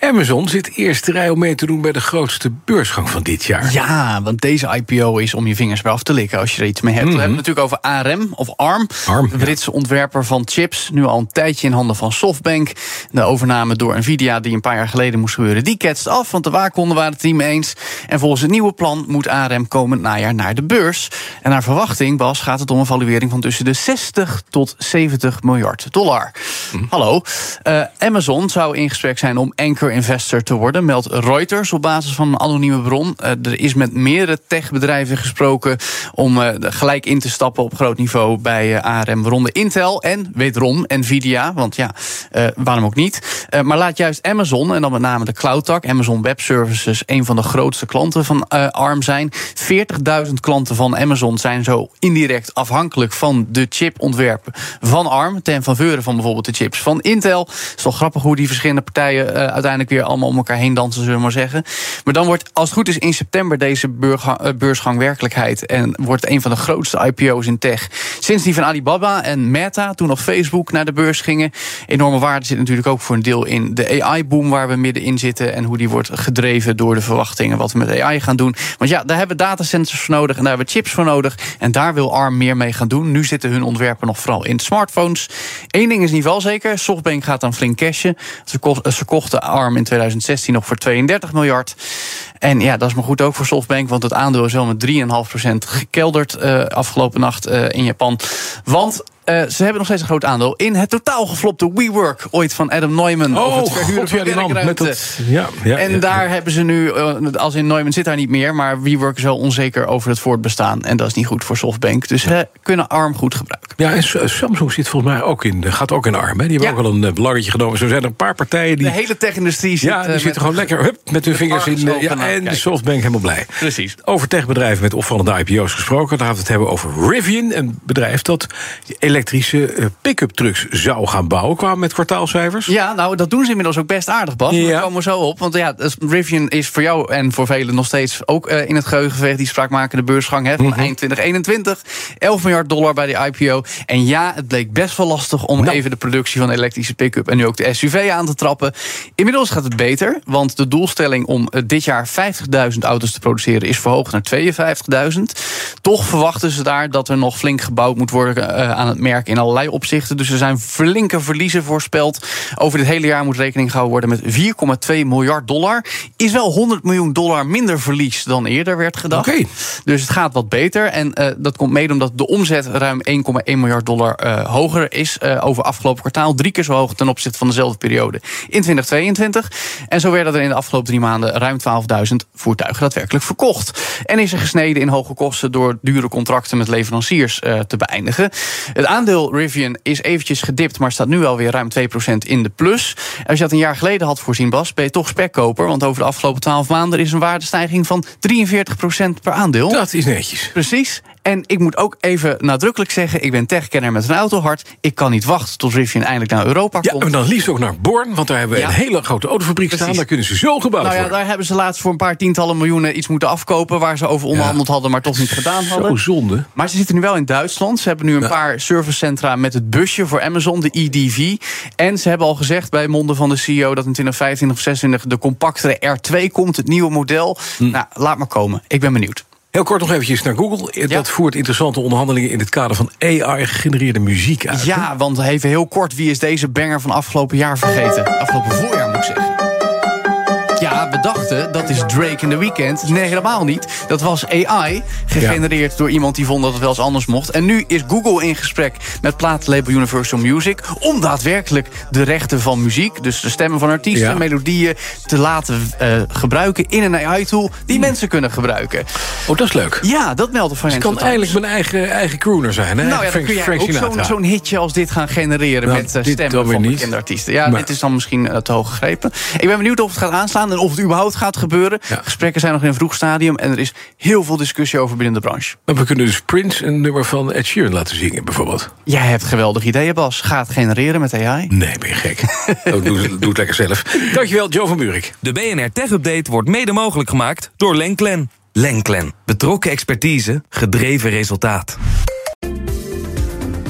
Amazon zit eerste rij om mee te doen bij de grootste beursgang van dit jaar. Ja, want deze IPO is om je vingers bij af te likken als je er iets mee hebt. We hebben het natuurlijk over ARM of ARM. ARM, de Britse ontwerper van chips. Nu al een tijdje in handen van Softbank. De overname door Nvidia, die een paar jaar geleden moest gebeuren, die ketst af. Want de waakhonden waren het niet mee eens. En volgens het nieuwe plan moet ARM komend najaar naar de beurs. En naar verwachting, Bas, gaat het om een valuering van tussen de 60 tot 70 miljard dollar. Hallo. Uh, Amazon zou in gesprek zijn om anchor investor te worden, meldt Reuters op basis van een anonieme bron. Uh, er is met meerdere techbedrijven gesproken om uh, gelijk in te stappen op groot niveau bij uh, ARM, waaronder Intel en wederom Nvidia, want ja, waarom ook niet. maar laat juist Amazon, en dan met name de cloud-tak, Amazon Web Services, een van de grootste klanten van ARM zijn. 40.000 klanten van Amazon zijn zo indirect afhankelijk van de chipontwerpen van ARM, ten faveur van bijvoorbeeld de chips van Intel. Het is toch grappig hoe die verschillende partijen uiteindelijk weer allemaal om elkaar heen dansen, zullen we maar zeggen. Maar dan wordt, als het goed is, in september deze beursgang werkelijkheid. En wordt een van de grootste IPO's in tech. Sinds die van Alibaba en Meta, toen nog Facebook, naar de beurs gingen. Enorme waarde zit natuurlijk ook voor een deel in de AI-boom waar we middenin zitten. En hoe die wordt gedreven door de verwachtingen wat we met AI gaan doen. Want ja, daar hebben we datacenters voor nodig en daar hebben we chips voor nodig. En daar wil ARM meer mee gaan doen. Nu zitten hun ontwerpen nog vooral in smartphones. Eén ding is ieder geval zeker: Softbank gaat dan flink cashen. Ze kochten ARM in 2016 nog voor 32 miljard. En ja, dat is maar goed ook voor Softbank, want het aandeel is wel met 3,5% gekelderd uh, afgelopen nacht uh, in Japan. Want uh, ze hebben nog steeds een groot aandeel in het totaal geflopte WeWork, ooit van Adam Neumann. Oh, of het verhuren God, ja, met dat, ja, ja, en ja, daar hebben ze nu, uh, als in Neumann zit daar niet meer, maar WeWork is wel onzeker over het voortbestaan. En dat is niet goed voor Softbank. Dus ze kunnen ARM goed gebruiken. Ja, en Samsung zit volgens mij ook in, gaat ook in ARM. Hè? Die hebben ook wel een belangetje genomen. Zo zijn er een paar partijen die. De hele tech-industrie zit. Ja, die zitten gewoon lekker hup, met hun vingers in. Ja, en de Softbank helemaal blij. Precies. Over techbedrijven met opvallende IPO's gesproken. Dan gaan we het hebben over Rivian, een bedrijf dat elektrische uh, pick-up trucks zou gaan bouwen. Kwamen met kwartaalcijfers. Ja, nou, dat doen ze inmiddels ook best aardig, Bas. Ja. Daar komen we zo op. Want ja, Rivian is voor jou en voor velen nog steeds ook uh, in het geheugen geweest. Die spraakmakende beursgang hè, van mm -hmm. eind 2021. 11 miljard dollar bij de IPO. En ja, het bleek best wel lastig om nou. even de productie van elektrische pick-up en nu ook de SUV aan te trappen. Inmiddels gaat het beter, want de doelstelling om uh, dit jaar 50.000 auto's te produceren is verhoogd naar 52.000. Toch verwachten ze daar dat er nog flink gebouwd moet worden aan het merk in allerlei opzichten. Dus er zijn flinke verliezen voorspeld. Over dit hele jaar moet rekening gehouden worden met 4,2 miljard dollar. Is wel 100 miljoen dollar minder verlies dan eerder werd gedacht. Okay. Dus het gaat wat beter. En uh, dat komt mede omdat de omzet ruim 1,1 miljard dollar uh, hoger is uh, over afgelopen kwartaal. Drie keer zo hoog ten opzichte van dezelfde periode in 2022. En zo werden er in de afgelopen drie maanden ruim 12.000 voertuigen daadwerkelijk verkocht. En is er gesneden in hoge kosten door dure contracten met leveranciers te beëindigen. Het aandeel Rivian is eventjes gedipt, maar staat nu alweer ruim 2% in de plus. Als je dat een jaar geleden had voorzien, Bas, ben je toch spekkoper. Want over de afgelopen 12 maanden is een waardestijging van 43% per aandeel. Dat is netjes. Precies. En ik moet ook even nadrukkelijk zeggen, ik ben techkenner met een autohart. Ik kan niet wachten tot Rivian eindelijk naar Europa ja, komt. en dan liefst ook naar Born, want daar hebben we ja. een hele grote autofabriek Precies. staan. Daar kunnen ze zo gebouwd nou ja, worden. Daar hebben ze laatst voor een paar tientallen miljoenen iets moeten afkopen... waar ze over onderhandeld ja. hadden, maar toch niet gedaan hadden. Zo zonde. Maar ze zitten nu wel in Duitsland. Ze hebben nu een paar servicecentra met het busje voor Amazon, de EDV. En ze hebben al gezegd bij monden van de CEO... dat in 2025 of 2026 de compactere R2 komt, het nieuwe model. Hm. Nou, laat maar komen. Ik ben benieuwd. Heel kort nog eventjes naar Google. Dat ja. voert interessante onderhandelingen in het kader van AI-gegenereerde muziek uit. Ja, want even heel kort, wie is deze banger van afgelopen jaar vergeten? Afgelopen voorjaar moet ik zeggen. Ja, we dachten dat is Drake in the Weekend. Nee, helemaal niet. Dat was AI, gegenereerd door iemand die vond dat het wel eens anders mocht. En nu is Google in gesprek met plaatlabel Universal Music... om daadwerkelijk de rechten van muziek, dus de stemmen van artiesten... Ja. melodieën te laten eh, gebruiken in een AI-tool... die mensen kunnen gebruiken. Oh, dat is leuk. Ja, dat meldt de Dus Financial kan eigenlijk mijn eigen, eigen crooner zijn. Hè? Nou ja, dan Frank- kun Frank ook zo'n hitje als dit gaan genereren... Nou, met eh, stemmen van bekende artiesten. Ja, Maar- dit is dan misschien eh, te hoog gegrepen. Ik ben benieuwd of het gaat aanslaan en of het überhaupt gaat gebeuren. Ja. Gesprekken zijn nog in een vroeg stadium... en er is heel veel discussie over binnen de branche. Maar we kunnen dus Prince een nummer van Ed Sheeran laten zingen, bijvoorbeeld. Jij hebt geweldige ideeën, Bas. Ga het genereren met AI. Nee, ben je gek. oh, doe, doe het lekker zelf. Dankjewel, Joe van Buurik. De BNR Tech Update wordt mede mogelijk gemaakt door Lenklen. Lenklen. Betrokken expertise, gedreven resultaat.